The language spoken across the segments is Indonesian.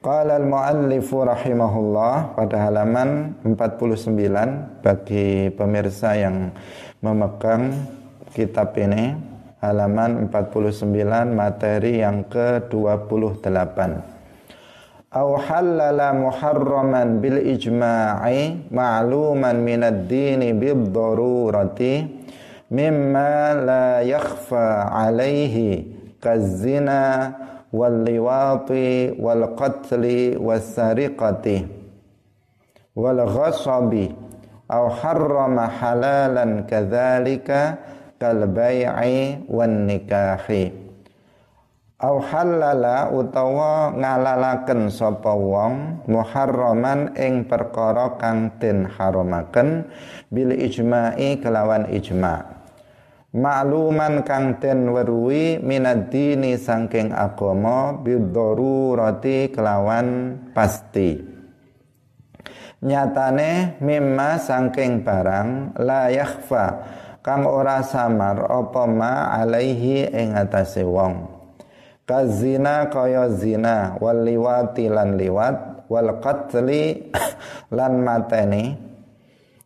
Qala al-muallif rahimahullah pada halaman 49 bagi pemirsa yang memegang kitab ini halaman 49 materi yang ke-28 Au halala muharraman bil ijma'i ma'luman min ad-dini bid darurati mimma la yakhfa alaihi kazina wal liwati wal qatli was sariqati wal ghasabi aw harrama halalan kadzalika kal bai'i wan nikahi. Aw halala utawa ngalalaken sapa wong muharraman ing perkara kang den haramaken bil ijma'i kelawan ijma' Makluman kang den weruhi minad dini sangking agama roti kelawan pasti. Nyatane mimma sangking barang la yakhfa kang ora samar apa ma alaihi ing atase wong. Kazina kaya zina wal liwati lan liwat wal qatli lan mateni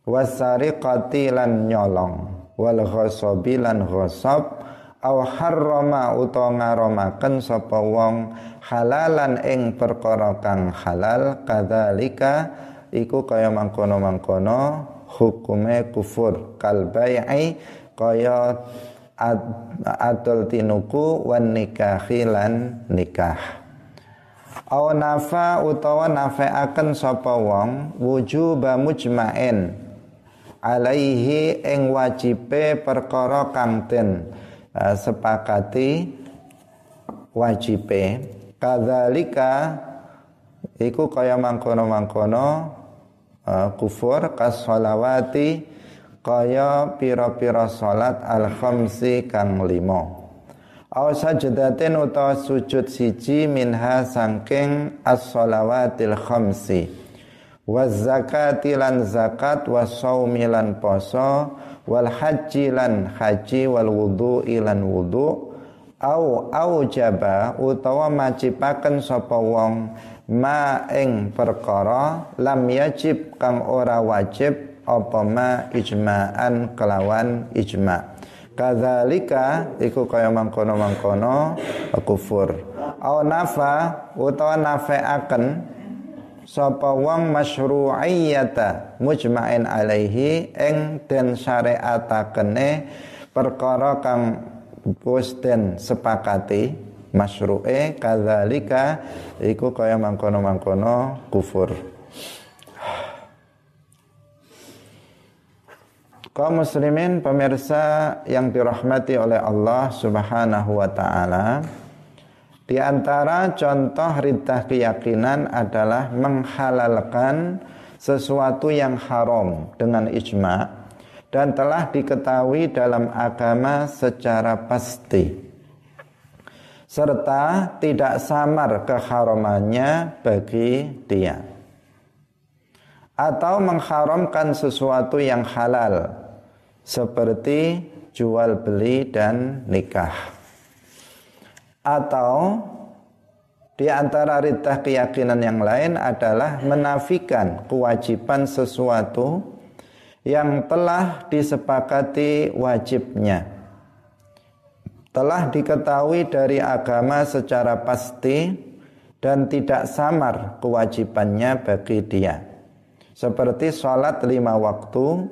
wasariqati lan nyolong wal ghasabi lan ghasab aw harrama utawa ngaromaken sapa wong halalan ing perkara kang halal kadzalika iku kaya mangkono-mangkono hukume kufur kal bai'i kaya adol tinuku wan nikahi lan nikah. Aw nafa utawa nafeaken sapa wong wujuba mujma'in alaihi ing wajibe perkara kang den uh, sepakati wajibe. Kadzalika iku kaya mangkono-mangkono uh, kufur kasolawati kaya pira-pira salat al khamsi kang limo Aw sajdatin utawa sujud siji minha sangking as-salawatil khamsi zakati lan zakat saumi lan poso wal haji lan haji wal wudu lan wudu. Au au jaba utawa majibaken sapa wong ma ing perkara lam yajib kang ora wajib apa ma ijma'an kelawan ijma' kadzalika iku kaya mangkono-mangkono kufur. Au nafa utawa nafeaken sapa wong masyru'iyata mujma'in alaihi ing den syariatakene perkara kang wis den sepakati masyru'e kadzalika iku kaya mangkono-mangkono kufur. Kaum muslimin pemirsa yang dirahmati oleh Allah Subhanahu wa taala di antara contoh riddah keyakinan adalah menghalalkan sesuatu yang haram dengan ijma dan telah diketahui dalam agama secara pasti. Serta tidak samar keharamannya bagi dia. Atau mengharamkan sesuatu yang halal seperti jual beli dan nikah atau di antara riddah keyakinan yang lain adalah menafikan kewajiban sesuatu yang telah disepakati wajibnya. Telah diketahui dari agama secara pasti dan tidak samar kewajibannya bagi dia. Seperti sholat lima waktu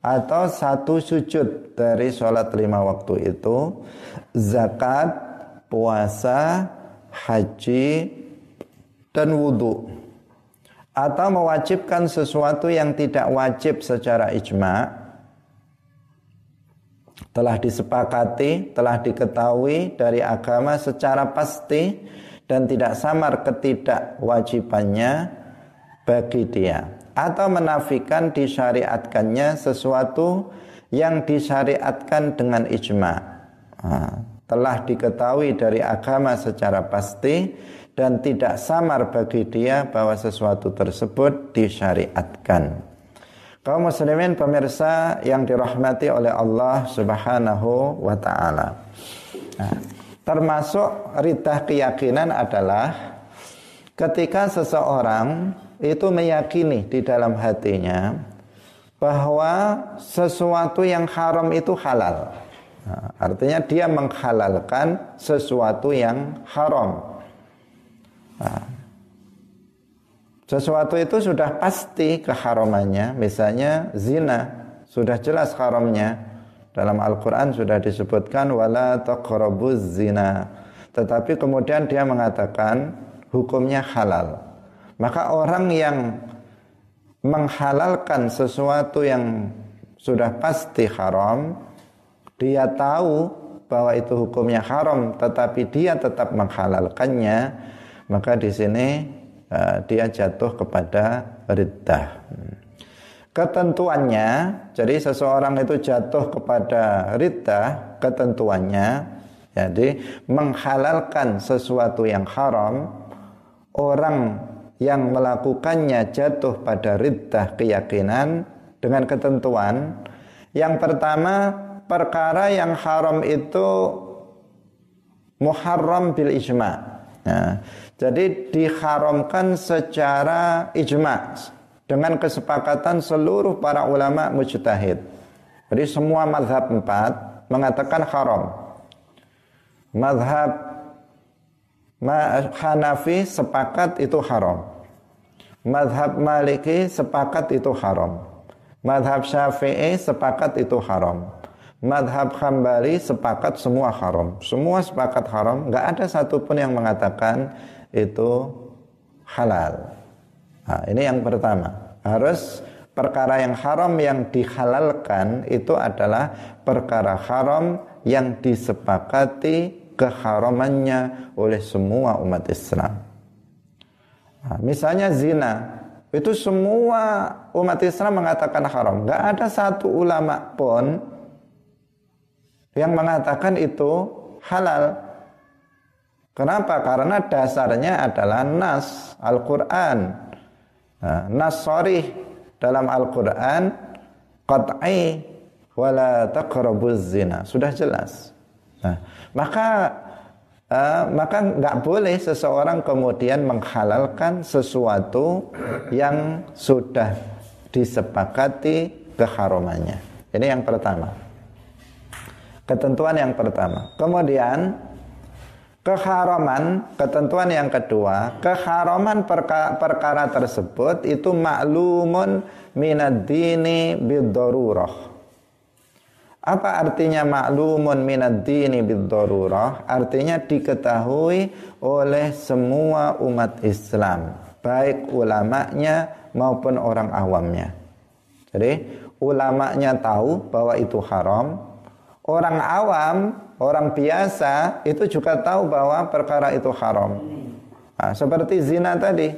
atau satu sujud dari sholat lima waktu itu, zakat, puasa, haji, dan wudhu atau mewajibkan sesuatu yang tidak wajib secara ijma. Telah disepakati, telah diketahui dari agama secara pasti dan tidak samar ketidakwajibannya bagi dia. Atau menafikan disyariatkannya sesuatu yang disyariatkan dengan ijma. Nah, telah diketahui dari agama secara pasti dan tidak samar bagi dia bahwa sesuatu tersebut disyariatkan. Kaum muslimin pemirsa yang dirahmati oleh Allah Subhanahu wa taala. Nah, termasuk ridah keyakinan adalah ketika seseorang itu meyakini di dalam hatinya bahwa sesuatu yang haram itu halal. Nah, artinya dia menghalalkan sesuatu yang haram. Nah, sesuatu itu sudah pasti keharamannya, misalnya zina, sudah jelas haramnya. Dalam Al-Quran sudah disebutkan wala taqrabuz zina. Tetapi kemudian dia mengatakan hukumnya halal. Maka orang yang menghalalkan sesuatu yang sudah pasti haram, dia tahu bahwa itu hukumnya haram, tetapi dia tetap menghalalkannya, maka di sini uh, dia jatuh kepada riddah. Ketentuannya, jadi seseorang itu jatuh kepada riddah, ketentuannya, jadi menghalalkan sesuatu yang haram, orang yang melakukannya jatuh pada riddah keyakinan dengan ketentuan yang pertama perkara yang haram itu muharram bil ijma nah, jadi diharamkan secara ijma dengan kesepakatan seluruh para ulama mujtahid jadi semua mazhab empat mengatakan haram mazhab Hanafi sepakat itu haram. Madhab Maliki sepakat itu haram. Madhab Syafi'i sepakat itu haram. Madhab Hambali sepakat semua haram. Semua sepakat haram. Gak ada satupun yang mengatakan itu halal. Nah, ini yang pertama. Harus perkara yang haram yang dihalalkan itu adalah perkara haram yang disepakati keharamannya oleh semua umat Islam. Nah, misalnya zina, itu semua umat Islam mengatakan haram. Gak ada satu ulama pun yang mengatakan itu halal. Kenapa? Karena dasarnya adalah nas Al-Quran. Nah, nas sorry dalam Al-Quran qat'i wala taqrabuz zina. Sudah jelas. Nah, maka uh, maka nggak boleh seseorang kemudian menghalalkan sesuatu yang sudah disepakati keharamannya. Ini yang pertama. Ketentuan yang pertama. Kemudian keharaman, ketentuan yang kedua, keharaman perka perkara tersebut itu maklumun minad dini biddarurah apa artinya maklumun minad dini biddarurah? Artinya diketahui oleh semua umat Islam, baik ulamanya maupun orang awamnya. Jadi ulamanya tahu bahwa itu haram, orang awam, orang biasa itu juga tahu bahwa perkara itu haram. Nah, seperti zina tadi,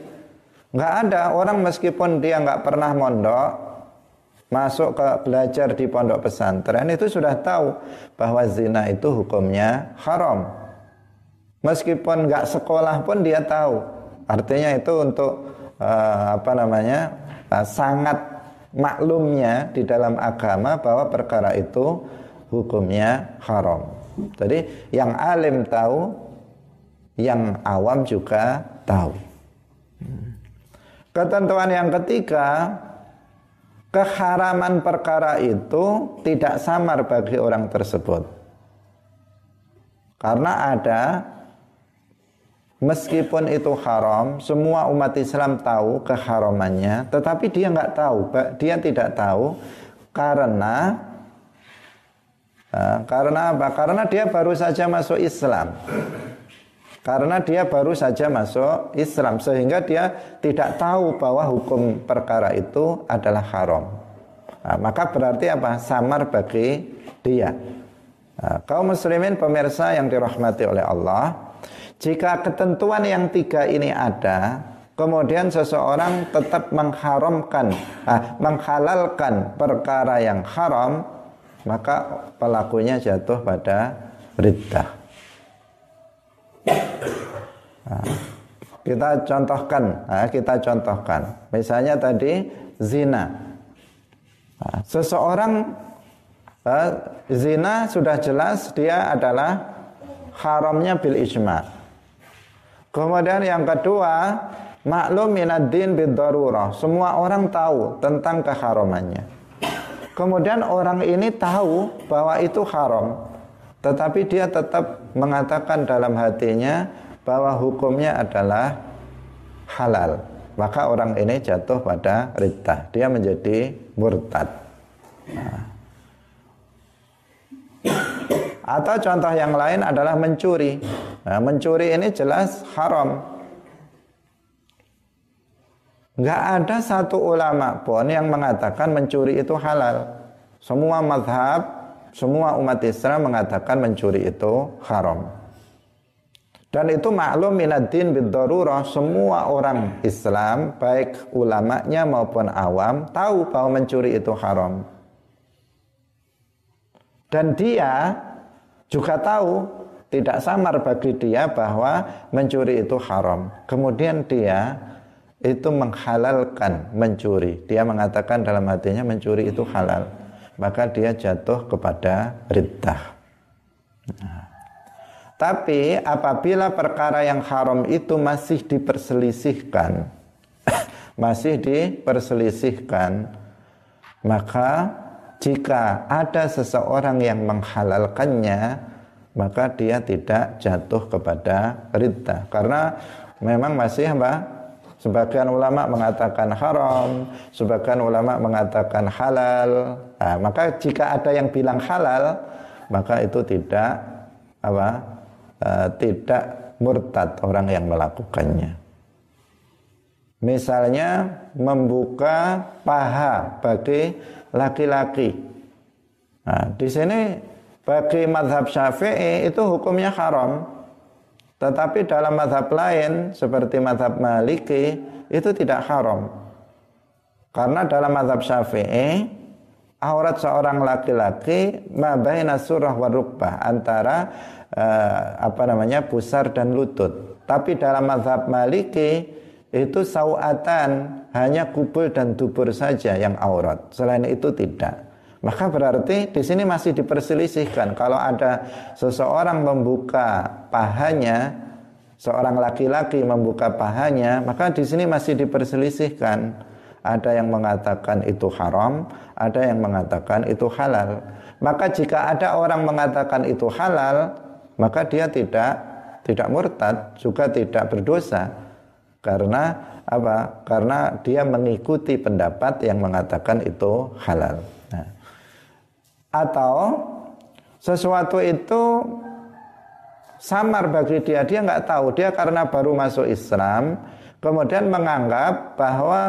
nggak ada orang meskipun dia nggak pernah mondok, masuk ke belajar di pondok pesantren itu sudah tahu bahwa zina itu hukumnya haram. Meskipun nggak sekolah pun dia tahu. Artinya itu untuk uh, apa namanya uh, sangat maklumnya di dalam agama bahwa perkara itu hukumnya haram. Jadi yang alim tahu, yang awam juga tahu. Ketentuan yang ketiga keharaman perkara itu tidak samar bagi orang tersebut. Karena ada meskipun itu haram, semua umat Islam tahu keharamannya, tetapi dia nggak tahu, dia tidak tahu karena uh, karena apa? Karena dia baru saja masuk Islam. Karena dia baru saja masuk Islam sehingga dia tidak tahu bahwa hukum perkara itu adalah haram. Nah, maka berarti apa? Samar bagi dia. Nah, kaum muslimin pemirsa yang dirahmati oleh Allah, jika ketentuan yang tiga ini ada, kemudian seseorang tetap mengharamkan, ah, menghalalkan perkara yang haram, maka pelakunya jatuh pada riddah. Nah, kita contohkan, nah, kita contohkan. Misalnya tadi zina. Nah, seseorang uh, zina sudah jelas dia adalah haramnya bil ijma. Kemudian yang kedua, maklum minaddin bidarurah. Semua orang tahu tentang keharamannya. Kemudian orang ini tahu bahwa itu haram, tetapi dia tetap mengatakan dalam hatinya bahwa hukumnya adalah halal. Maka orang ini jatuh pada riddah. Dia menjadi murtad. Nah. Atau contoh yang lain adalah mencuri. Nah, mencuri ini jelas haram. Enggak ada satu ulama pun yang mengatakan mencuri itu halal. Semua madhab, semua umat Islam mengatakan mencuri itu haram. Dan itu maklum minaddin biddarurah semua orang Islam baik ulamanya maupun awam tahu bahwa mencuri itu haram. Dan dia juga tahu tidak samar bagi dia bahwa mencuri itu haram. Kemudian dia itu menghalalkan mencuri. Dia mengatakan dalam hatinya mencuri itu halal. Maka dia jatuh kepada riddah. Nah. Tapi apabila perkara yang haram itu masih diperselisihkan, masih diperselisihkan, maka jika ada seseorang yang menghalalkannya, maka dia tidak jatuh kepada ridha. Karena memang masih apa? Sebagian ulama mengatakan haram, sebagian ulama mengatakan halal. Nah, maka jika ada yang bilang halal, maka itu tidak apa? uh, tidak murtad orang yang melakukannya. Misalnya membuka paha bagi laki-laki. Nah, di sini bagi madhab syafi'i itu hukumnya haram. Tetapi dalam madhab lain seperti madhab maliki itu tidak haram. Karena dalam madhab syafi'i aurat seorang laki-laki mabaina surah warukbah antara uh, apa namanya pusar dan lutut. Tapi dalam mazhab Maliki itu sawatan hanya kubul dan dubur saja yang aurat. Selain itu tidak. Maka berarti di sini masih diperselisihkan kalau ada seseorang membuka pahanya, seorang laki-laki membuka pahanya, maka di sini masih diperselisihkan. Ada yang mengatakan itu haram, ada yang mengatakan itu halal. Maka jika ada orang mengatakan itu halal, maka dia tidak tidak murtad juga tidak berdosa karena apa? Karena dia mengikuti pendapat yang mengatakan itu halal. Atau sesuatu itu samar bagi dia, dia nggak tahu dia karena baru masuk Islam, kemudian menganggap bahwa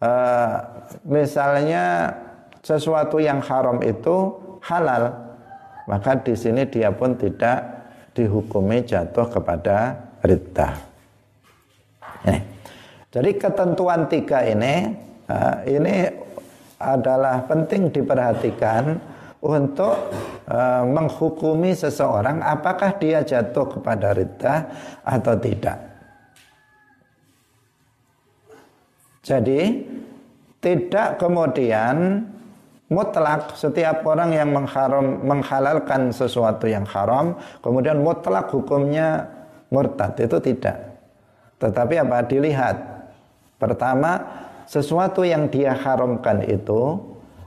uh, misalnya sesuatu yang haram itu halal maka di sini dia pun tidak dihukumi jatuh kepada riddah. Ini. Jadi ketentuan tiga ini eh, ini adalah penting diperhatikan untuk uh, menghukumi seseorang apakah dia jatuh kepada riddah atau tidak. Jadi tidak kemudian mutlak setiap orang yang mengharam menghalalkan sesuatu yang haram kemudian mutlak hukumnya murtad. Itu tidak. Tetapi apa? Dilihat. Pertama sesuatu yang dia haramkan itu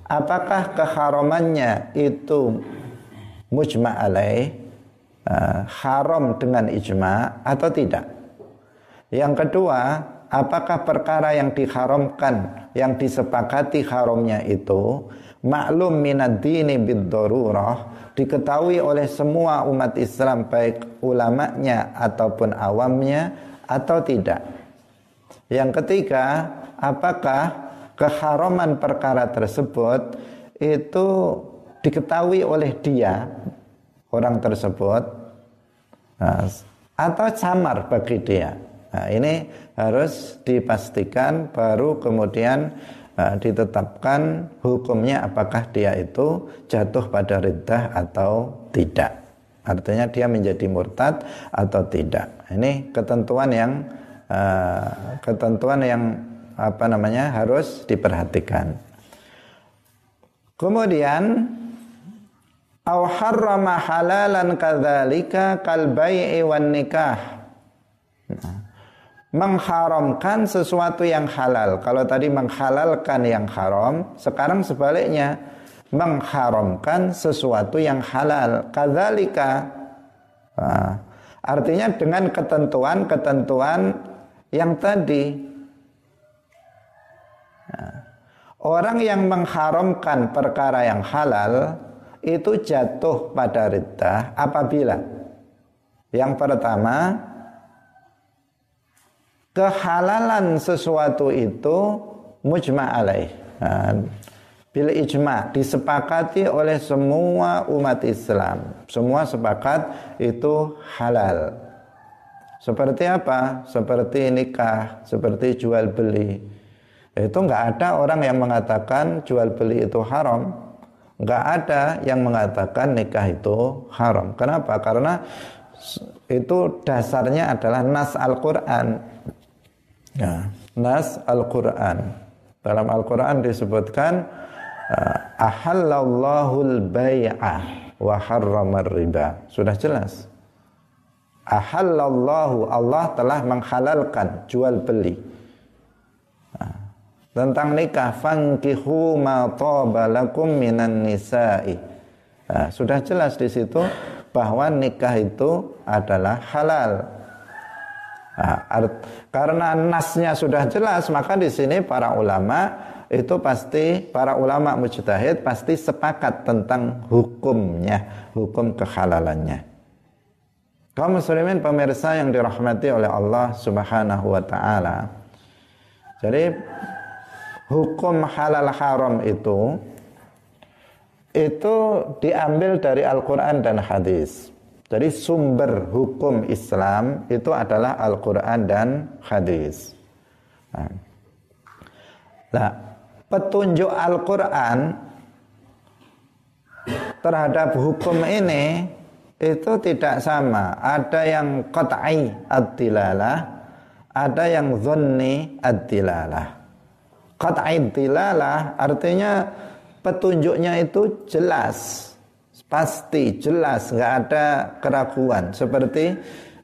apakah keharamannya itu mujma alaih uh, haram dengan ijma atau tidak yang kedua apakah perkara yang diharamkan yang disepakati haramnya itu maklum minad dini diketahui oleh semua umat Islam baik ulamanya ataupun awamnya atau tidak. Yang ketiga, apakah keharaman perkara tersebut itu diketahui oleh dia orang tersebut nah, atau samar bagi dia. Nah, ini harus dipastikan baru kemudian uh, ditetapkan hukumnya apakah dia itu jatuh pada riddah atau tidak. Artinya dia menjadi murtad atau tidak. Ini ketentuan yang uh, ketentuan yang apa namanya harus diperhatikan. Kemudian au harrama halalan kadzalika kal bai'i wan nikah. mengharamkan sesuatu yang halal. Kalau tadi menghalalkan yang haram, sekarang sebaliknya mengharamkan sesuatu yang halal. Kadzalika. Nah, artinya dengan ketentuan-ketentuan yang tadi. Orang yang mengharamkan perkara yang halal itu jatuh pada riddah apabila yang pertama kehalalan sesuatu itu mujma alaih. Nah, bil ijma disepakati oleh semua umat Islam. Semua sepakat itu halal. Seperti apa? Seperti nikah, seperti jual beli. Itu nggak ada orang yang mengatakan jual beli itu haram. Nggak ada yang mengatakan nikah itu haram. Kenapa? Karena itu dasarnya adalah nas Al-Quran Ya, nas Al-Qur'an. Dalam Al-Qur'an disebutkan uh, ahallallahu al-bai'ah wa harramar riba. Sudah jelas. Ahallallahu Allah telah menghalalkan jual beli. Tentang nikah fankihu ma lakum minan nisa'i. Nah, sudah jelas di situ bahwa nikah itu adalah halal. Nah, karena nasnya sudah jelas, maka di sini para ulama itu pasti para ulama mujtahid pasti sepakat tentang hukumnya, hukum kehalalannya. Kaum muslimin pemirsa yang dirahmati oleh Allah Subhanahu wa taala. Jadi hukum halal haram itu itu diambil dari Al-Qur'an dan hadis. Jadi sumber hukum Islam itu adalah Al-Quran dan hadis. Nah, petunjuk Al-Quran terhadap hukum ini itu tidak sama. Ada yang qat'i ad-dilalah, ada yang zonni ad-dilalah. Qat'i dilalah artinya petunjuknya itu jelas pasti jelas nggak ada keraguan. Seperti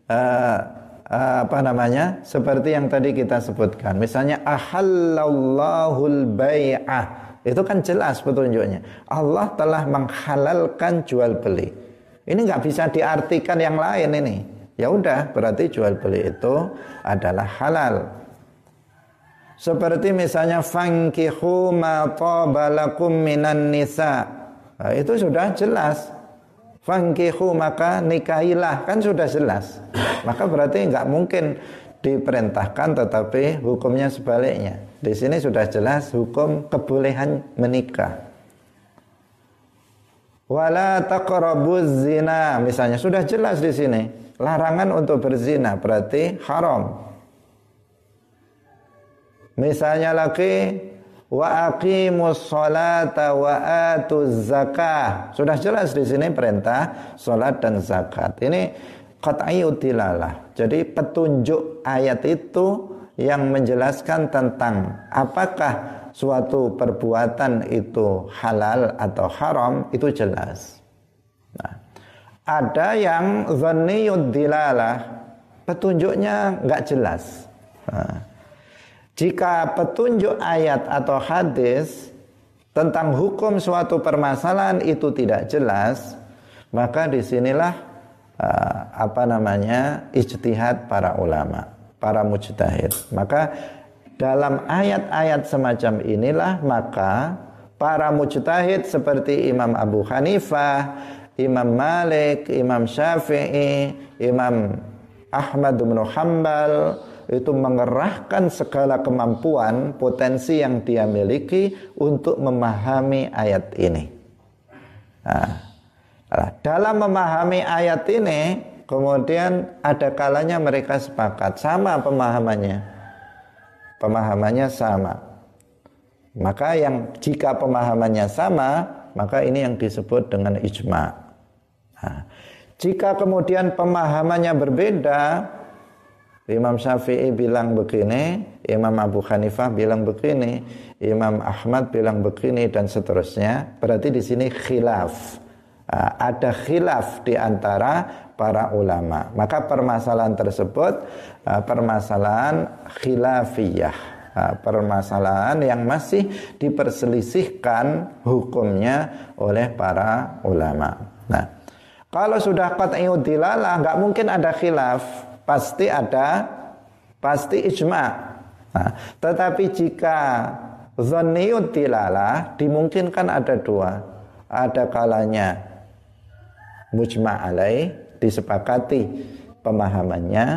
uh, uh, apa namanya? Seperti yang tadi kita sebutkan. Misalnya ahallallahul bai'ah itu kan jelas petunjuknya. Allah telah menghalalkan jual beli. Ini nggak bisa diartikan yang lain ini. Ya udah berarti jual beli itu adalah halal seperti misalnya fankihu ma tabalakum minan nisa' Nah, itu sudah jelas. Fangkihu maka nikahilah kan sudah jelas. Maka berarti nggak mungkin diperintahkan tetapi hukumnya sebaliknya. Di sini sudah jelas hukum kebolehan menikah. Wala taqrabuz zina misalnya sudah jelas di sini. Larangan untuk berzina berarti haram. Misalnya lagi wa aqimus salata wa atuz zakah. Sudah jelas di sini perintah salat dan zakat. Ini qat'i utilalah. Jadi petunjuk ayat itu yang menjelaskan tentang apakah suatu perbuatan itu halal atau haram itu jelas. Nah, ada yang zanniyud dilalah, petunjuknya nggak jelas. Nah, jika petunjuk ayat atau hadis tentang hukum suatu permasalahan itu tidak jelas, maka di sinilah uh, apa namanya ijtihad para ulama, para mujtahid. Maka dalam ayat-ayat semacam inilah maka para mujtahid seperti Imam Abu Hanifah, Imam Malik, Imam Syafi'i, Imam Ahmad bin Hanbal, itu mengerahkan segala kemampuan potensi yang dia miliki untuk memahami ayat ini. Nah, dalam memahami ayat ini kemudian ada kalanya mereka sepakat sama pemahamannya. Pemahamannya sama. Maka yang jika pemahamannya sama, maka ini yang disebut dengan ijma. Nah, jika kemudian pemahamannya berbeda, Imam Syafi'i bilang begini, Imam Abu Hanifah bilang begini, Imam Ahmad bilang begini dan seterusnya. Berarti di sini khilaf. Ada khilaf di antara para ulama. Maka permasalahan tersebut uh, permasalahan khilafiyah, uh, permasalahan yang masih diperselisihkan hukumnya oleh para ulama. Nah, kalau sudah qat'iyud dilalah nggak mungkin ada khilaf, pasti ada pasti ijma. Nah, tetapi jika zanniyud dilalah dimungkinkan ada dua. Ada kalanya mujma' alaih disepakati pemahamannya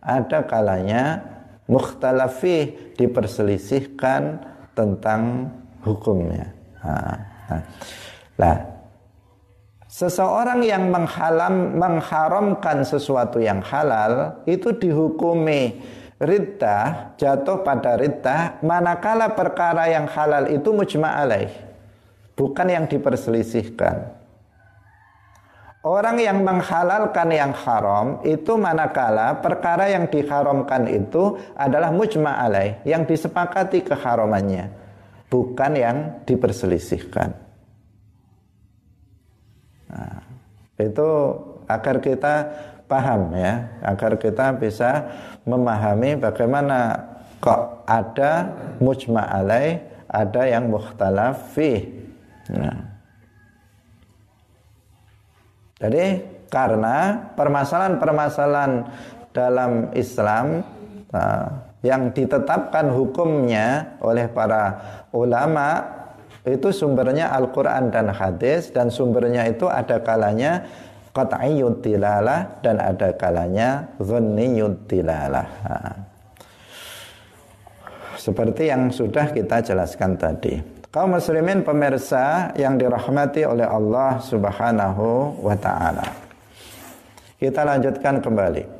ada kalanya mukhtalafi diperselisihkan tentang hukumnya nah, seseorang yang menghalam mengharamkan sesuatu yang halal itu dihukumi riddah jatuh pada riddah manakala perkara yang halal itu mujma' alaih bukan yang diperselisihkan Orang yang menghalalkan yang haram itu manakala perkara yang diharamkan itu adalah mujma' alaih, yang disepakati keharamannya, bukan yang diperselisihkan. Nah, itu agar kita paham ya, agar kita bisa memahami bagaimana kok ada mujma' alaih, ada yang mukhtalaf fih. Nah, jadi karena permasalahan-permasalahan dalam Islam uh, yang ditetapkan hukumnya oleh para ulama itu sumbernya Al-Quran dan hadis dan sumbernya itu ada kalanya qat'iyyud dilalah dan ada kalanya dhanniyud dilalah. Seperti yang sudah kita jelaskan tadi. Kaum muslimin pemirsa yang dirahmati oleh Allah Subhanahu wa taala. Kita lanjutkan kembali.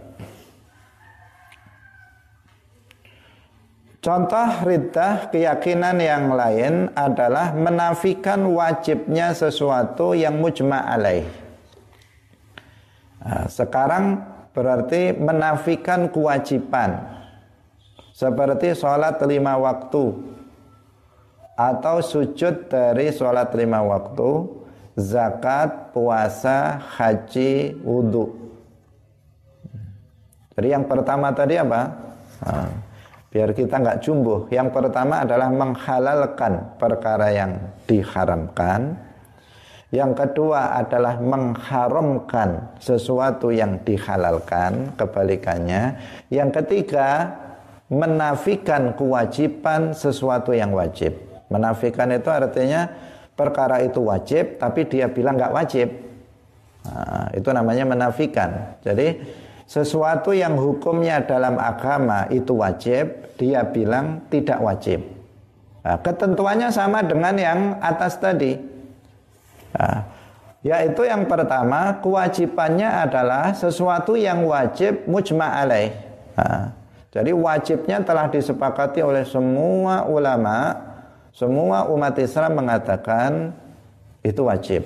Contoh riddah keyakinan yang lain adalah menafikan wajibnya sesuatu yang mujma' alaih. Nah, sekarang berarti menafikan kewajiban. Seperti sholat lima waktu atau sujud dari sholat lima waktu, zakat, puasa, haji, wudhu. Jadi yang pertama tadi apa? Nah, biar kita nggak jumbuh. Yang pertama adalah menghalalkan perkara yang diharamkan. Yang kedua adalah mengharamkan sesuatu yang dihalalkan, kebalikannya. Yang ketiga, menafikan kewajiban sesuatu yang wajib. Menafikan itu artinya perkara itu wajib tapi dia bilang nggak wajib. Nah, itu namanya menafikan. Jadi sesuatu yang hukumnya dalam agama itu wajib, dia bilang tidak wajib. Nah, ketentuannya sama dengan yang atas tadi. Nah, yaitu yang pertama kewajibannya adalah sesuatu yang wajib mujma' alaih. Nah, jadi wajibnya telah disepakati oleh semua ulama semua umat Islam mengatakan itu wajib.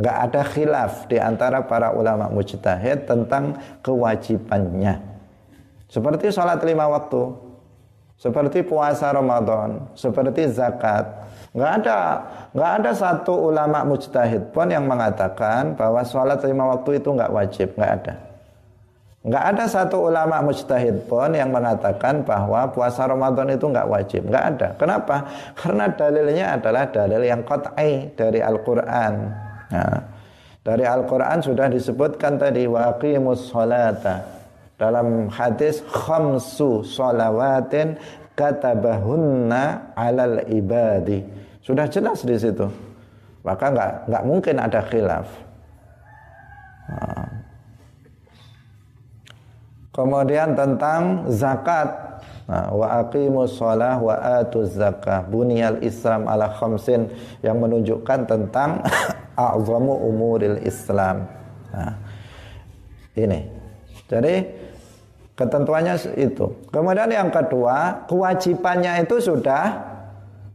Gak ada khilaf di antara para ulama mujtahid tentang kewajibannya. Seperti sholat lima waktu, seperti puasa Ramadan, seperti zakat. Gak ada, gak ada satu ulama mujtahid pun yang mengatakan bahwa sholat lima waktu itu gak wajib, gak ada. Nggak ada satu ulama mujtahid pun yang mengatakan bahwa puasa Ramadan itu nggak wajib. Nggak ada. Kenapa? Karena dalilnya adalah dalil yang qat'i dari Al-Quran. Nah, dari Al-Quran sudah disebutkan tadi wa aqimus salata. Dalam hadis khamsu salawatin katabahunna alal ibadi. Sudah jelas di situ. Maka nggak nggak mungkin ada khilaf. Nah, Kemudian tentang zakat. Nah, wa aqimus shalah wa atuz zakah. Bunyal Islam ala khamsin yang menunjukkan tentang a'zamu umuril Islam. Nah, ini. Jadi ketentuannya itu. Kemudian yang kedua, kewajibannya itu sudah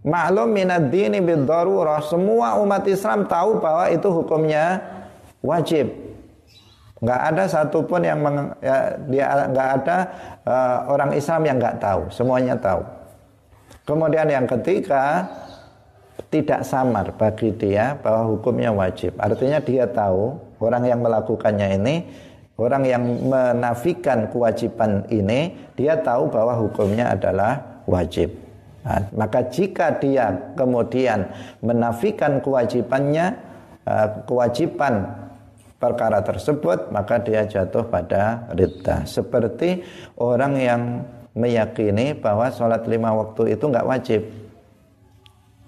maklum minad dini bid Semua umat Islam tahu bahwa itu hukumnya wajib nggak ada satupun yang meng, ya, dia nggak ada uh, orang Islam yang nggak tahu semuanya tahu kemudian yang ketiga tidak samar bagi dia bahwa hukumnya wajib. Artinya dia tahu Orang yang melakukannya ini orang yang menafikan kewajiban ini dia tahu bahwa hukumnya adalah wajib. Nah, maka jika dia kemudian menafikan kewajibannya uh, kewajiban perkara tersebut maka dia jatuh pada ridha. Seperti orang yang meyakini bahwa sholat lima waktu itu nggak wajib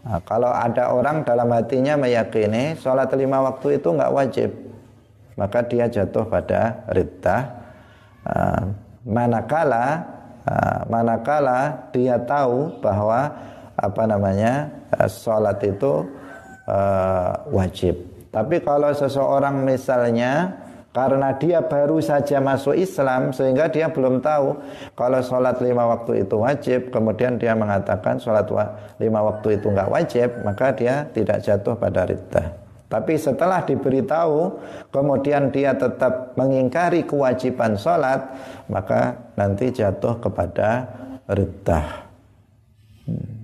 nah, kalau ada orang dalam hatinya meyakini sholat lima waktu itu nggak wajib maka dia jatuh pada ridha uh, manakala uh, manakala dia tahu bahwa apa namanya uh, sholat itu uh, wajib. Tapi kalau seseorang misalnya karena dia baru saja masuk Islam sehingga dia belum tahu kalau sholat lima waktu itu wajib kemudian dia mengatakan sholat lima waktu itu nggak wajib maka dia tidak jatuh pada ridha tapi setelah diberitahu, kemudian dia tetap mengingkari kewajiban sholat, maka nanti jatuh kepada riddah. Hmm.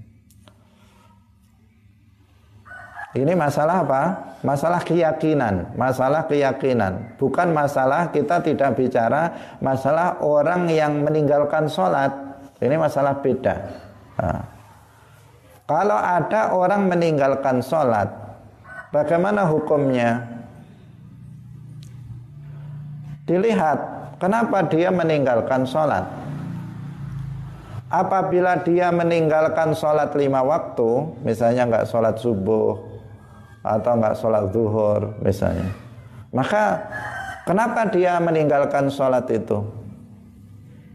Ini masalah apa? Masalah keyakinan, masalah keyakinan. Bukan masalah kita tidak bicara masalah orang yang meninggalkan sholat. Ini masalah beda. Nah. Kalau ada orang meninggalkan sholat, Bagaimana hukumnya? Dilihat kenapa dia meninggalkan sholat. Apabila dia meninggalkan sholat lima waktu, misalnya nggak sholat subuh atau nggak sholat zuhur, misalnya, maka kenapa dia meninggalkan sholat itu?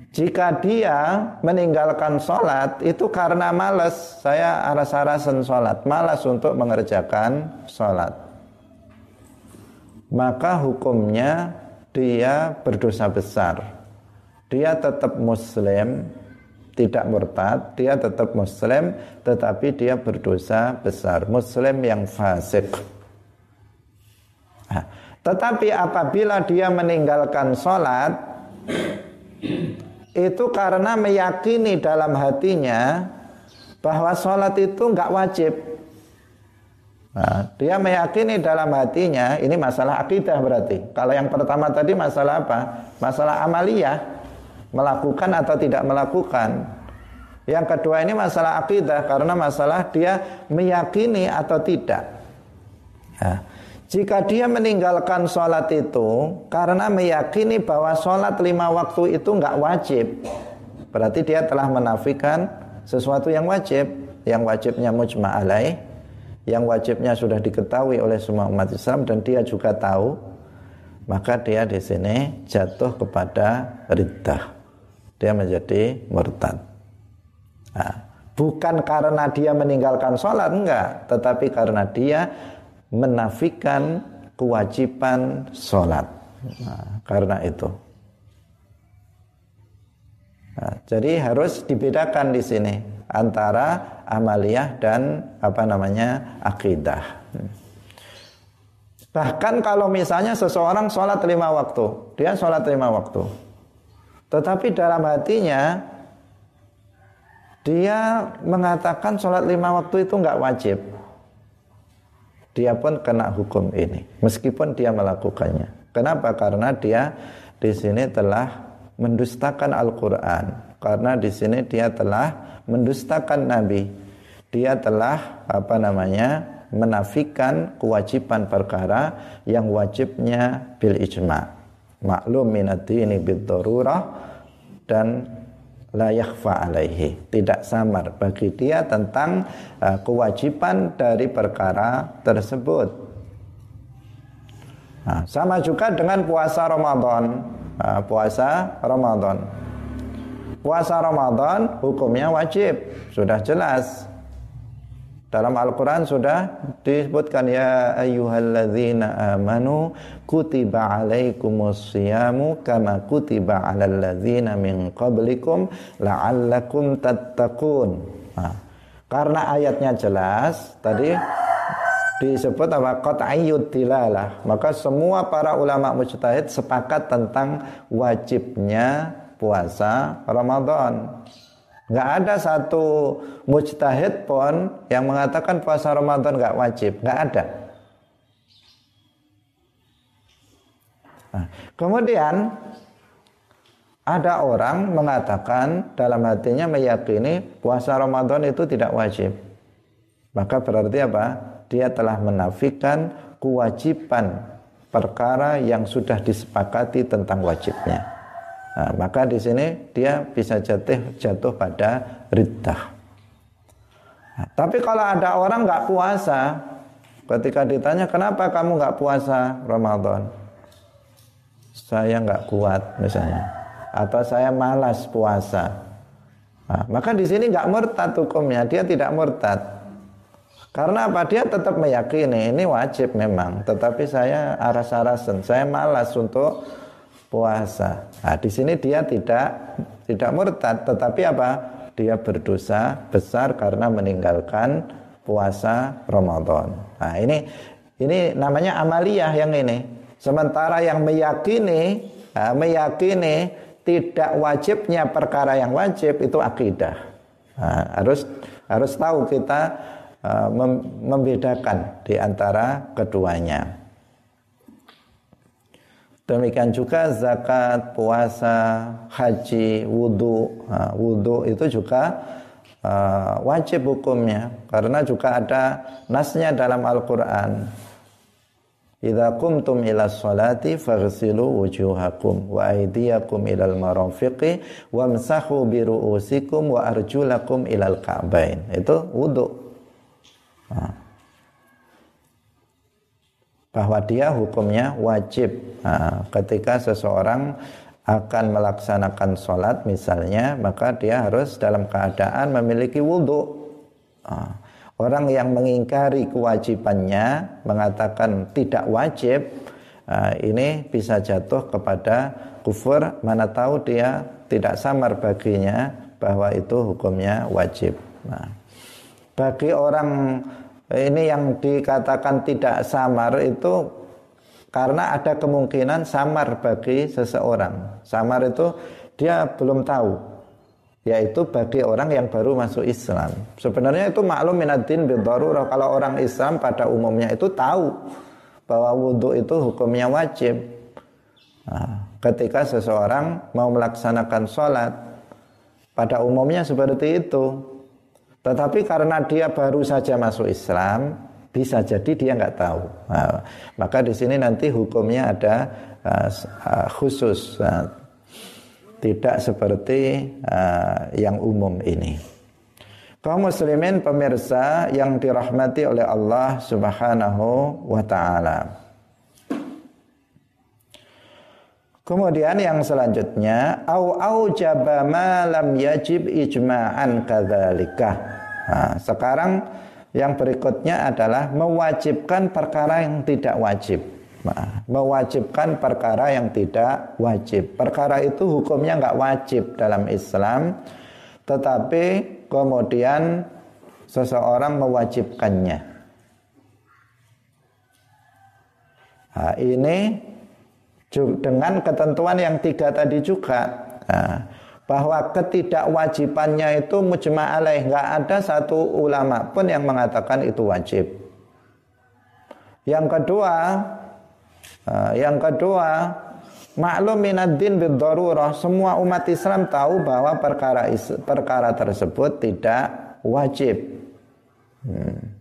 Jika dia meninggalkan sholat itu karena malas, saya aras-arasan sholat, malas untuk mengerjakan sholat. Maka hukumnya dia berdosa besar. Dia tetap muslim, tidak murtad, dia tetap muslim, tetapi dia berdosa besar. Muslim yang fasik. Nah, tetapi apabila dia meninggalkan sholat, itu karena meyakini dalam hatinya bahwa sholat itu nggak wajib. Nah, dia meyakini dalam hatinya ini masalah akidah berarti. Kalau yang pertama tadi masalah apa? Masalah amaliyah, melakukan atau tidak melakukan. Yang kedua ini masalah akidah karena masalah dia meyakini atau tidak. Nah, jika dia meninggalkan sholat itu karena meyakini bahwa sholat lima waktu itu nggak wajib, berarti dia telah menafikan sesuatu yang wajib, yang wajibnya mujma alaih, yang wajibnya sudah diketahui oleh semua umat Islam dan dia juga tahu, maka dia di sini jatuh kepada riddah. Dia menjadi murtad. Nah, bukan karena dia meninggalkan sholat, enggak, tetapi karena dia menafikan kewajiban sholat. Nah, karena itu. Nah, jadi harus dibedakan di sini antara amaliyah dan apa namanya akidah. Bahkan kalau misalnya seseorang sholat lima waktu, dia sholat lima waktu, tetapi dalam hatinya dia mengatakan sholat lima waktu itu nggak wajib dia pun kena hukum ini meskipun dia melakukannya. Kenapa? Karena dia di sini telah mendustakan Al-Qur'an. Karena di sini dia telah mendustakan Nabi. Dia telah apa namanya? menafikan kewajiban perkara yang wajibnya bil ijma. Maklum minati ini bid dan la yakhfa alaihi. Tidak samar bagi dia tentang uh, kewajiban dari perkara tersebut. Nah, sama juga dengan puasa Ramadan. Uh, puasa Ramadan. Puasa Ramadan hukumnya wajib. Sudah jelas dalam Al-Quran sudah disebutkan ya ayyuhalladzina amanu kutiba alaikumus siyamu kama kutiba alal ladzina min qablikum la'allakum tattaqun. Nah, karena ayatnya jelas tadi disebut apa? Qat'iyyud dilalah. Maka semua para ulama mujtahid sepakat tentang wajibnya puasa Ramadan Nggak ada satu mujtahid pun yang mengatakan puasa Ramadan nggak wajib, nggak ada. Nah, kemudian ada orang mengatakan dalam hatinya meyakini puasa Ramadan itu tidak wajib. Maka berarti apa? Dia telah menafikan kewajiban perkara yang sudah disepakati tentang wajibnya. Nah, maka di sini dia bisa jatuh jatuh pada riddah. Nah, tapi kalau ada orang nggak puasa, ketika ditanya kenapa kamu nggak puasa Ramadan, saya nggak kuat misalnya atau saya malas puasa. Nah, maka di sini nggak murtad hukumnya, dia tidak murtad. Karena apa? Dia tetap meyakini ini wajib memang, tetapi saya aras-arasan, saya malas untuk puasa. Nah, di sini dia tidak tidak murtad, tetapi apa? Dia berdosa besar karena meninggalkan puasa Ramadan. Nah, ini ini namanya amaliyah yang ini. Sementara yang meyakini, nah, meyakini tidak wajibnya perkara yang wajib itu akidah. Nah, harus harus tahu kita uh, mem membedakan di antara keduanya. Demikian juga zakat, puasa, haji, wudhu. Nah, wudhu itu juga uh, wajib hukumnya karena juga ada nasnya dalam Al-Quran. Idza kumtum ila sholati faghsilu wujuhakum wa aydiyakum ilal marafiqi wamsahu bi ru'usikum wa arjulakum ilal ka'bain. Itu wudu. Nah. Bahwa dia hukumnya wajib. Nah, ketika seseorang akan melaksanakan sholat misalnya, maka dia harus dalam keadaan memiliki wudhu. Nah Orang yang mengingkari kewajibannya, mengatakan tidak wajib, uh, ini bisa jatuh kepada kufur, mana tahu dia tidak samar baginya bahwa itu hukumnya wajib. Nah, bagi orang ini yang dikatakan tidak samar itu karena ada kemungkinan samar bagi seseorang. Samar itu dia belum tahu yaitu bagi orang yang baru masuk Islam. Sebenarnya itu maklum minatin kalau orang Islam pada umumnya itu tahu bahwa wudhu itu hukumnya wajib. Nah, ketika seseorang mau melaksanakan sholat pada umumnya seperti itu. Tetapi karena dia baru saja masuk Islam, bisa jadi dia nggak tahu. Nah, maka di sini nanti hukumnya ada uh, khusus. Nah, tidak seperti uh, yang umum ini. Kaum muslimin pemirsa yang dirahmati oleh Allah Subhanahu wa taala. Kemudian yang selanjutnya au au ma lam yajib ijma'an kadzalika. Nah, sekarang yang berikutnya adalah mewajibkan perkara yang tidak wajib mewajibkan perkara yang tidak wajib. Perkara itu hukumnya nggak wajib dalam Islam, tetapi kemudian seseorang mewajibkannya. Nah, ini dengan ketentuan yang tiga tadi juga. Nah, bahwa ketidakwajibannya itu mujma alaih nggak ada satu ulama pun yang mengatakan itu wajib. Yang kedua, Uh, yang kedua, maklum minad-din bid-darurah, semua umat Islam tahu bahwa perkara perkara tersebut tidak wajib. Hmm.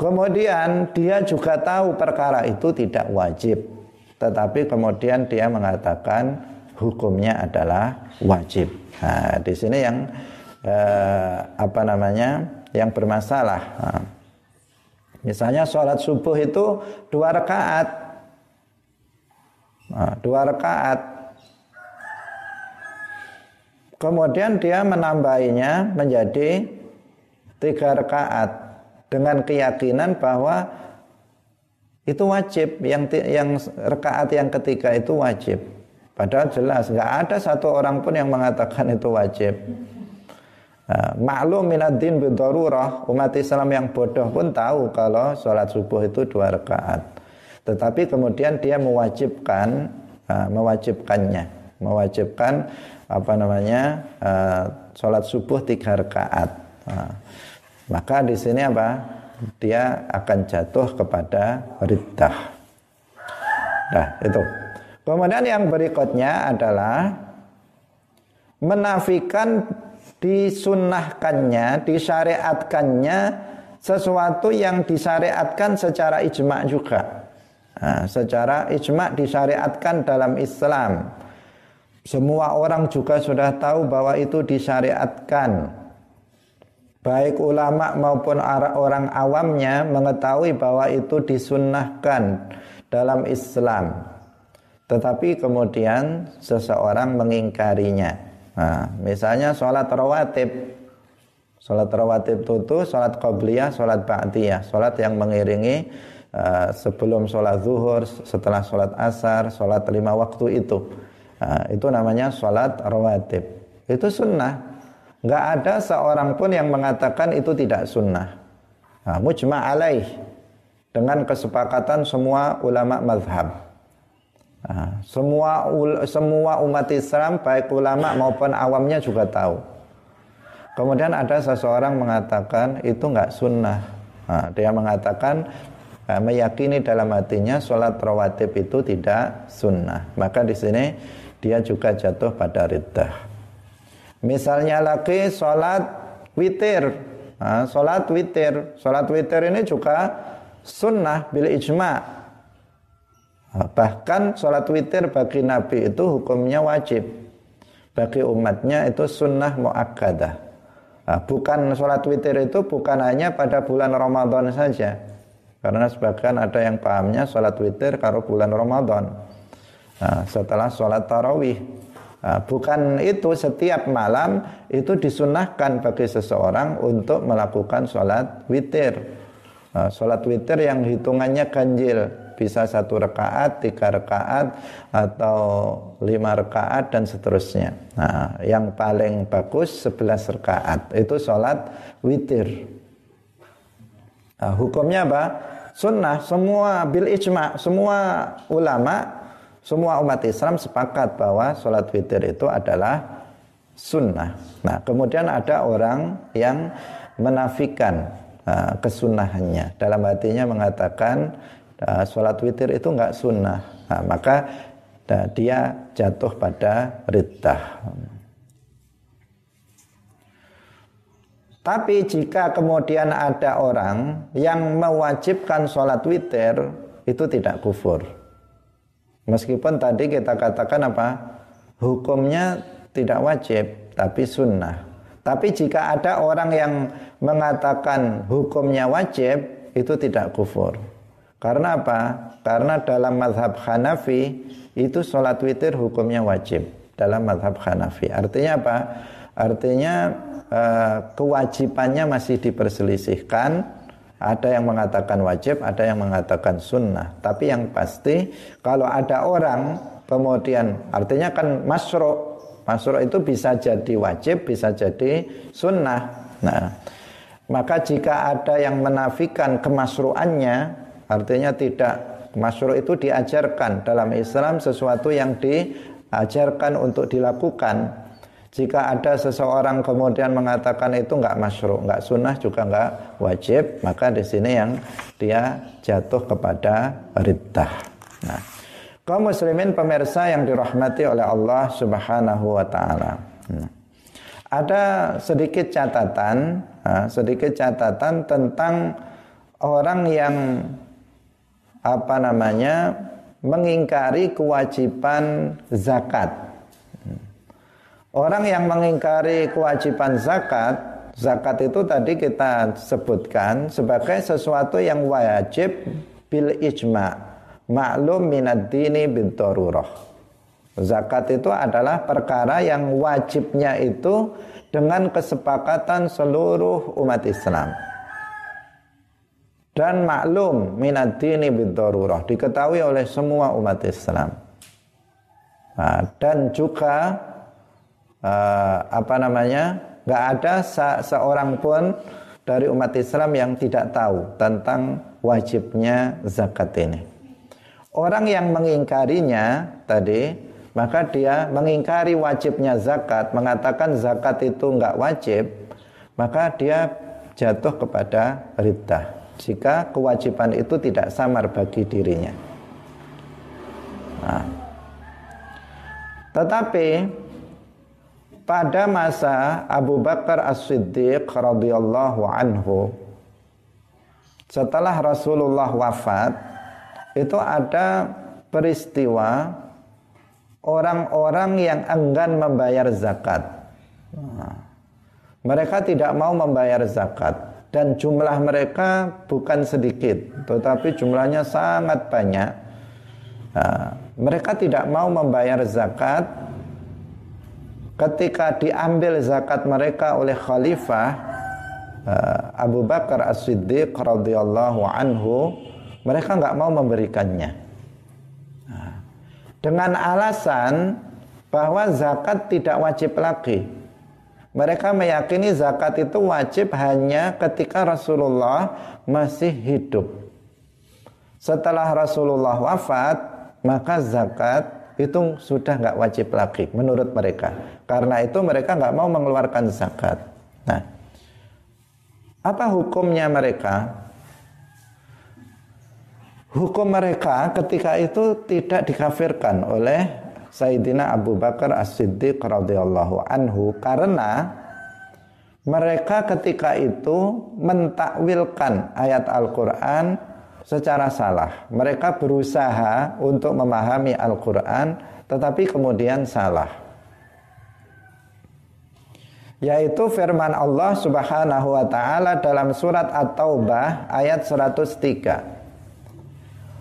Kemudian dia juga tahu perkara itu tidak wajib, tetapi kemudian dia mengatakan hukumnya adalah wajib. Nah, di sini yang eh, apa namanya yang bermasalah. Nah, misalnya sholat subuh itu dua rakaat, Nah, dua rakaat. Kemudian dia menambahinya menjadi tiga rakaat dengan keyakinan bahwa itu wajib yang yang rakaat yang ketiga itu wajib. Padahal jelas nggak ada satu orang pun yang mengatakan itu wajib. Nah, maklum minadin bidarurah umat Islam yang bodoh pun tahu kalau sholat subuh itu dua rakaat. Tetapi kemudian dia mewajibkan uh, mewajibkannya, mewajibkan apa namanya uh, sholat subuh tiga rakaat. Uh, maka di sini apa? Dia akan jatuh kepada riddah. Nah itu. Kemudian yang berikutnya adalah menafikan disunahkannya, disyariatkannya sesuatu yang disyariatkan secara ijma juga. Nah, secara ijma disyariatkan dalam Islam. Semua orang juga sudah tahu bahwa itu disyariatkan. Baik ulama maupun orang awamnya mengetahui bahwa itu disunnahkan dalam Islam. Tetapi kemudian seseorang mengingkarinya. Nah, misalnya sholat rawatib. Sholat rawatib itu sholat qabliyah, sholat ba'diyah. Sholat yang mengiringi uh, sebelum sholat zuhur, setelah sholat asar, sholat lima waktu itu. Nah, itu namanya sholat rawatib. Itu sunnah. Nggak ada seorang pun yang mengatakan itu tidak sunnah. Nah, mujma alaih dengan kesepakatan semua ulama mazhab. Nah, semua semua umat Islam baik ulama maupun awamnya juga tahu. Kemudian ada seseorang mengatakan itu nggak sunnah. Nah, dia mengatakan nah, meyakini dalam hatinya sholat rawatib itu tidak sunnah. Maka di sini dia juga jatuh pada riddah. Misalnya lagi sholat witir. Nah, sholat witir. Sholat witir ini juga sunnah bil ijma. Bahkan sholat witir bagi Nabi itu hukumnya wajib. Bagi umatnya itu sunnah mu'akkadah. Nah, bukan sholat witir itu bukan hanya pada bulan Ramadan saja. Karena sebagian ada yang pahamnya sholat witir kalau bulan Ramadan. Nah, setelah sholat tarawih Nah, bukan itu setiap malam itu disunahkan bagi seseorang untuk melakukan sholat witir. Nah, sholat witir yang hitungannya ganjil bisa satu rakaat, tiga rakaat atau lima rakaat dan seterusnya. Nah, yang paling bagus sebelas rakaat itu sholat witir. Nah, hukumnya apa? Sunnah semua bil ijma semua ulama semua umat Islam sepakat bahwa sholat witir itu adalah sunnah. Nah, kemudian ada orang yang menafikan uh, kesunahannya. Dalam hatinya mengatakan uh, sholat witir itu enggak sunnah. Nah, maka uh, dia jatuh pada riddah. Tapi jika kemudian ada orang yang mewajibkan sholat witir, itu tidak kufur. Meskipun tadi kita katakan apa? Hukumnya tidak wajib, tapi sunnah. Tapi jika ada orang yang mengatakan hukumnya wajib, itu tidak kufur. Karena apa? Karena dalam madhab Hanafi, itu sholat witir hukumnya wajib. Dalam madhab Hanafi. Artinya apa? Artinya eh, kewajibannya masih diperselisihkan ada yang mengatakan wajib, ada yang mengatakan sunnah. Tapi yang pasti kalau ada orang kemudian artinya kan masro, masro itu bisa jadi wajib, bisa jadi sunnah. Nah, maka jika ada yang menafikan kemasruannya, artinya tidak masro itu diajarkan dalam Islam sesuatu yang diajarkan untuk dilakukan jika ada seseorang kemudian mengatakan itu nggak masyru, nggak sunnah juga nggak wajib, maka di sini yang dia jatuh kepada riddah. Nah, kaum muslimin pemirsa yang dirahmati oleh Allah Subhanahu wa taala. Nah, ada sedikit catatan, sedikit catatan tentang orang yang apa namanya mengingkari kewajiban zakat Orang yang mengingkari kewajiban zakat, zakat itu tadi kita sebutkan sebagai sesuatu yang wajib bil ijma, maklum minad dini bin Zakat itu adalah perkara yang wajibnya itu dengan kesepakatan seluruh umat Islam. Dan maklum minad dini diketahui oleh semua umat Islam. Nah, dan juga uh, apa namanya nggak ada se seorang pun dari umat Islam yang tidak tahu tentang wajibnya zakat ini. Orang yang mengingkarinya tadi, maka dia mengingkari wajibnya zakat, mengatakan zakat itu nggak wajib, maka dia jatuh kepada riddah jika kewajiban itu tidak samar bagi dirinya. Nah, Tetapi pada masa Abu Bakar As-Siddiq radhiyallahu anhu setelah Rasulullah wafat itu ada peristiwa orang-orang yang enggan membayar zakat. Nah, mereka tidak mau membayar zakat dan jumlah mereka bukan sedikit, tetapi jumlahnya sangat banyak. Nah, mereka tidak mau membayar zakat. Ketika diambil zakat mereka oleh khalifah uh, Abu Bakar As-Siddiq radhiyallahu anhu, mereka nggak mau memberikannya. Nah, dengan alasan bahwa zakat tidak wajib lagi. Mereka meyakini zakat itu wajib hanya ketika Rasulullah masih hidup. Setelah Rasulullah wafat, maka zakat itu sudah nggak wajib lagi menurut mereka. Karena itu mereka nggak mau mengeluarkan zakat. Nah, apa hukumnya mereka? Hukum mereka ketika itu tidak dikafirkan oleh Sayyidina Abu Bakar As-Siddiq radhiyallahu anhu karena mereka ketika itu mentakwilkan ayat Al-Qur'an secara salah. Mereka berusaha untuk memahami Al-Qur'an tetapi kemudian salah. Yaitu firman Allah Subhanahu wa taala dalam surat At-Taubah ayat 103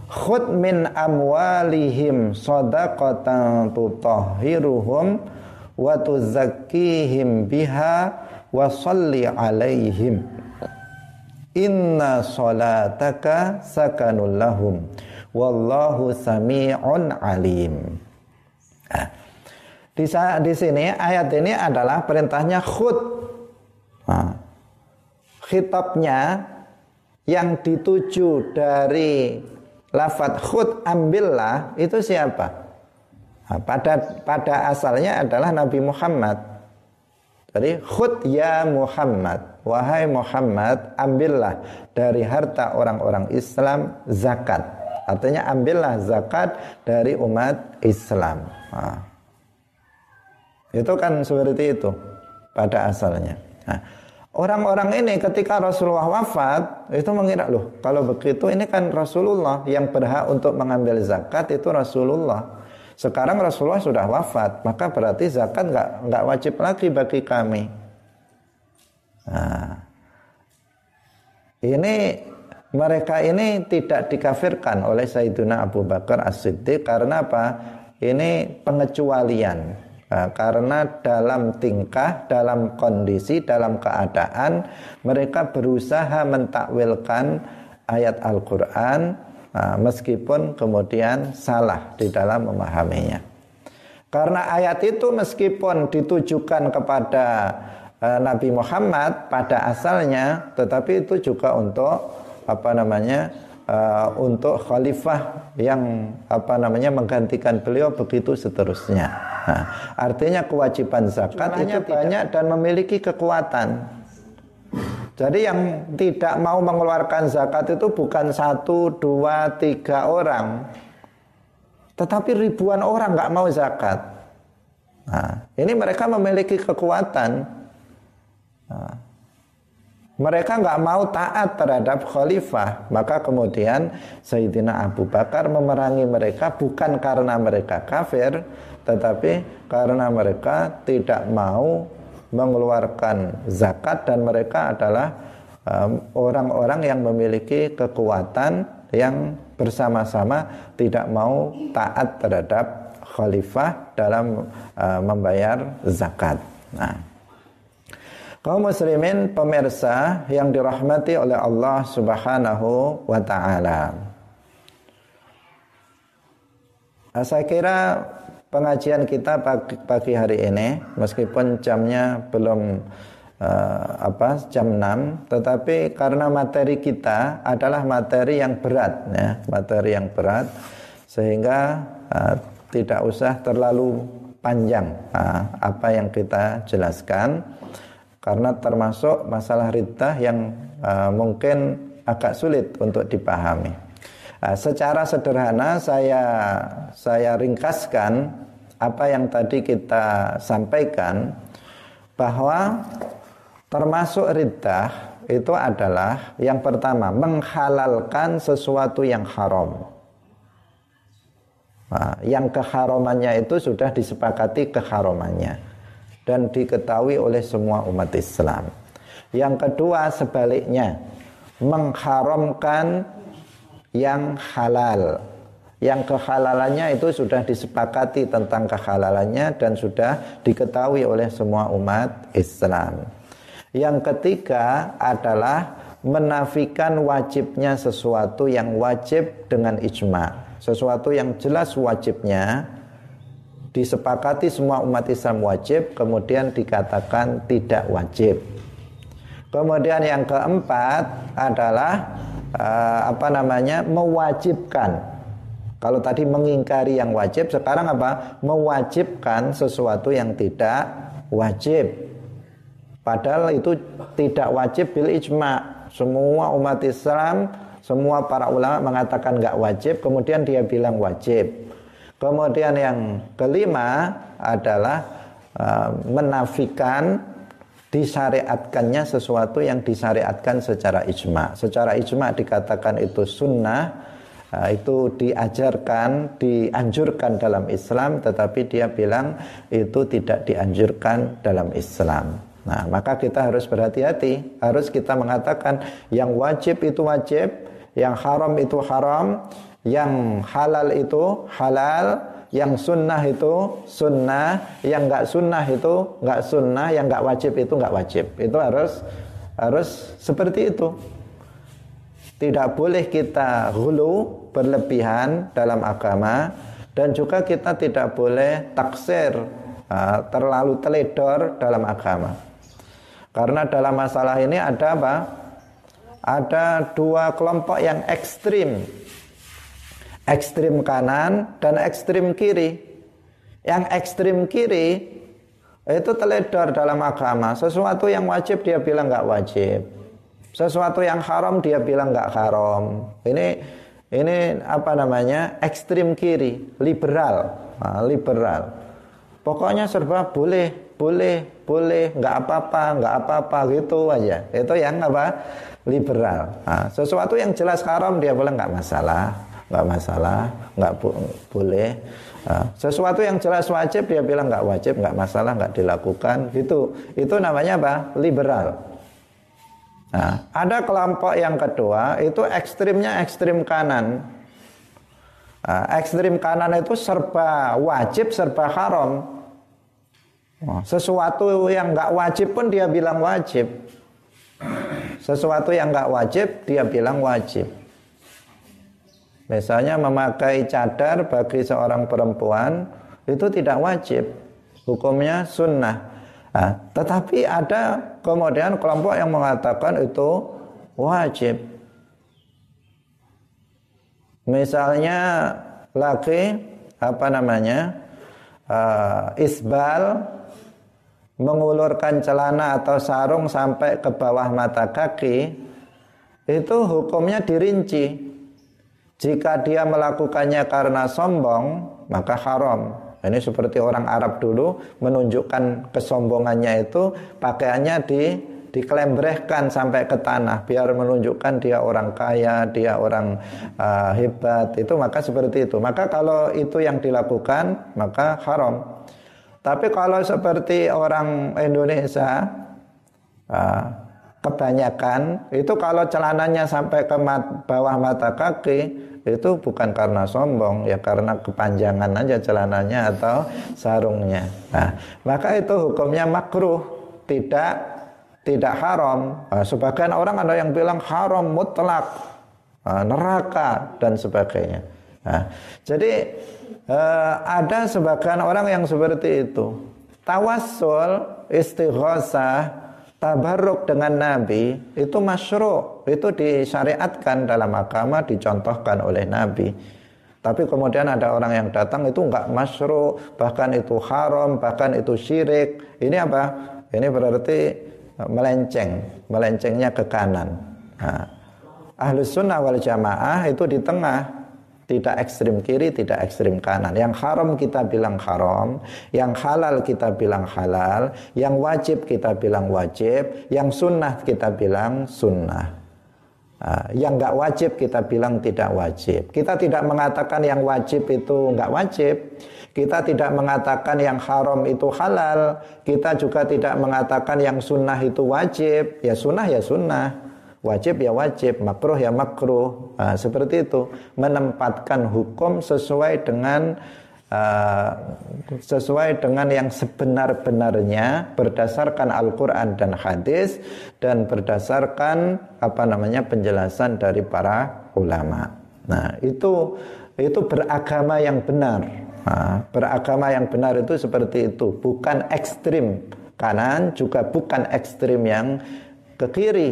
khud min amwalihim sadaqatan tutahhiruhum wa tuzakkihim biha wa salli alaihim inna salataka sakanul lahum. Wallahu sami'un alim. Nah, di, di sini ayat ini adalah perintahnya khud nah, khitabnya yang dituju dari lafat khud ambillah itu siapa? Nah, pada pada asalnya adalah Nabi Muhammad. Jadi khud ya Muhammad, wahai Muhammad, ambillah dari harta orang-orang Islam zakat. Artinya ambillah zakat dari umat Islam. Nah, itu kan seperti itu pada asalnya. Nah, Orang-orang ini ketika Rasulullah wafat itu mengira loh kalau begitu ini kan Rasulullah yang berhak untuk mengambil zakat itu Rasulullah. Sekarang Rasulullah sudah wafat maka berarti zakat nggak nggak wajib lagi bagi kami. Nah, ini mereka ini tidak dikafirkan oleh Sayyidina Abu Bakar As-Siddiq karena apa? Ini pengecualian Nah, karena dalam tingkah, dalam kondisi, dalam keadaan mereka berusaha mentakwilkan ayat Al-Quran nah, meskipun kemudian salah di dalam memahaminya. Karena ayat itu meskipun ditujukan kepada uh, Nabi Muhammad pada asalnya, tetapi itu juga untuk apa namanya uh, untuk khalifah yang apa namanya menggantikan beliau begitu seterusnya. Nah, artinya kewajiban zakat itu banyak dan memiliki kekuatan. Jadi yang tidak mau mengeluarkan zakat itu bukan satu, dua, tiga orang. Tetapi ribuan orang nggak mau zakat. Nah, ini mereka memiliki kekuatan. Nah, mereka nggak mau taat terhadap khalifah, maka kemudian Sayyidina Abu Bakar memerangi mereka bukan karena mereka kafir, tetapi karena mereka tidak mau mengeluarkan zakat dan mereka adalah orang-orang um, yang memiliki kekuatan yang bersama-sama tidak mau taat terhadap khalifah dalam uh, membayar zakat. Nah, kaum muslimin pemirsa yang dirahmati oleh Allah Subhanahu wa taala. Saya kira pengajian kita pagi, pagi hari ini meskipun jamnya belum uh, apa jam 6 tetapi karena materi kita adalah materi yang berat ya materi yang berat sehingga uh, tidak usah terlalu panjang uh, apa yang kita jelaskan karena termasuk masalah riddah yang uh, mungkin agak sulit untuk dipahami. Nah, secara sederhana saya saya ringkaskan apa yang tadi kita sampaikan bahwa termasuk riddah itu adalah yang pertama menghalalkan sesuatu yang haram. Nah, yang keharamannya itu sudah disepakati keharamannya dan diketahui oleh semua umat Islam. Yang kedua sebaliknya mengharamkan yang halal. Yang kehalalannya itu sudah disepakati tentang kehalalannya dan sudah diketahui oleh semua umat Islam. Yang ketiga adalah menafikan wajibnya sesuatu yang wajib dengan ijma' sesuatu yang jelas wajibnya disepakati semua umat Islam wajib kemudian dikatakan tidak wajib kemudian yang keempat adalah uh, apa namanya mewajibkan. Kalau tadi mengingkari yang wajib sekarang apa? Mewajibkan sesuatu yang tidak wajib. Padahal itu tidak wajib bil ijma. Semua umat Islam semua para ulama mengatakan nggak wajib, kemudian dia bilang wajib. Kemudian yang kelima adalah uh, menafikan disyariatkannya sesuatu yang disyariatkan secara ijma. Secara ijma dikatakan itu sunnah, uh, itu diajarkan, dianjurkan dalam Islam, tetapi dia bilang itu tidak dianjurkan dalam Islam. Nah, maka kita harus berhati-hati, harus kita mengatakan yang wajib itu wajib, yang haram itu haram, yang halal itu halal, yang sunnah itu sunnah, yang nggak sunnah itu nggak sunnah, yang nggak wajib itu nggak wajib. Itu harus harus seperti itu. Tidak boleh kita hulu berlebihan dalam agama dan juga kita tidak boleh taksir uh, terlalu teledor dalam agama. Karena dalam masalah ini ada apa? ada dua kelompok yang ekstrim. Ekstrim kanan dan ekstrim kiri. Yang ekstrim kiri itu teledor dalam agama. Sesuatu yang wajib dia bilang nggak wajib. Sesuatu yang haram dia bilang nggak haram. Ini ini apa namanya ekstrim kiri, liberal, nah, liberal. Pokoknya serba boleh, boleh, boleh, nggak apa-apa, nggak apa-apa gitu aja. Itu yang apa? liberal. Nah, sesuatu yang jelas haram dia boleh nggak masalah, nggak masalah, nggak boleh. Nah, sesuatu yang jelas wajib dia bilang nggak wajib, nggak masalah, nggak dilakukan. Gitu. Itu namanya apa? Liberal. Nah, ada kelompok yang kedua itu ekstrimnya ekstrim kanan. Nah, ekstrim kanan itu serba wajib, serba haram. sesuatu yang nggak wajib pun dia bilang wajib. Sesuatu yang nggak wajib dia bilang wajib. Misalnya memakai cadar bagi seorang perempuan itu tidak wajib, hukumnya sunnah. Nah, tetapi ada kemudian kelompok yang mengatakan itu wajib. Misalnya laki apa namanya uh, isbal mengulurkan celana atau sarung sampai ke bawah mata kaki itu hukumnya dirinci jika dia melakukannya karena sombong maka haram ini seperti orang Arab dulu menunjukkan kesombongannya itu pakaiannya di dikelembrehkan sampai ke tanah biar menunjukkan dia orang kaya, dia orang uh, hebat itu maka seperti itu. Maka kalau itu yang dilakukan maka haram. Tapi kalau seperti orang Indonesia ah, kebanyakan itu kalau celananya sampai ke mat, bawah mata kaki itu bukan karena sombong ya karena kepanjangan aja celananya atau sarungnya. Nah, maka itu hukumnya makruh, tidak tidak haram. Nah, sebagian orang ada yang bilang haram mutlak, nah, neraka dan sebagainya. Nah, jadi uh, ada sebagian orang yang seperti itu. Tawassul, istighosah, tabarruk dengan Nabi itu masyru, itu disyariatkan dalam agama, dicontohkan oleh Nabi. Tapi kemudian ada orang yang datang itu enggak masyru, bahkan itu haram, bahkan itu syirik. Ini apa? Ini berarti melenceng, melencengnya ke kanan. Nah, Ahlus sunnah wal jamaah itu di tengah Tidak ekstrim kiri, tidak ekstrim kanan. Yang haram kita bilang haram, yang halal kita bilang halal, yang wajib kita bilang wajib, yang sunnah kita bilang sunnah. Uh, yang nggak wajib kita bilang tidak wajib. Kita tidak mengatakan yang wajib itu nggak wajib. Kita tidak mengatakan yang haram itu halal. Kita juga tidak mengatakan yang sunnah itu wajib. Ya sunnah ya sunnah. Wajib ya wajib. Makruh ya makruh. Nah, seperti itu. Menempatkan hukum sesuai dengan uh, sesuai dengan yang sebenar-benarnya berdasarkan Al-Qur'an dan hadis dan berdasarkan apa namanya penjelasan dari para ulama. Nah, itu itu beragama yang benar. Nah, beragama yang benar itu seperti itu, bukan ekstrim kanan juga bukan ekstrim yang ke kiri,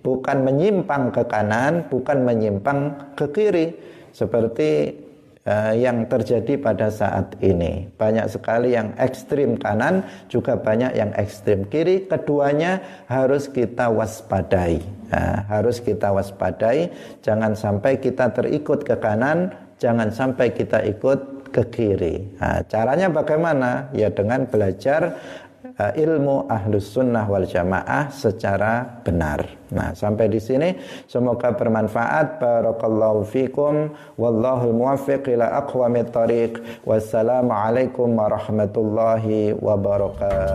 bukan menyimpang ke kanan, bukan menyimpang ke kiri seperti uh, yang terjadi pada saat ini. Banyak sekali yang ekstrim kanan, juga banyak yang ekstrim kiri. Keduanya harus kita waspadai. Nah, harus kita waspadai. Jangan sampai kita terikut ke kanan, jangan sampai kita ikut ke kiri. Nah, caranya bagaimana? Ya dengan belajar uh, ilmu ahlus sunnah wal jamaah secara benar. Nah, sampai di sini semoga bermanfaat. Barakallahu fikum wallahu muwaffiq ila aqwamit thariq. Wassalamualaikum warahmatullahi wabarakatuh.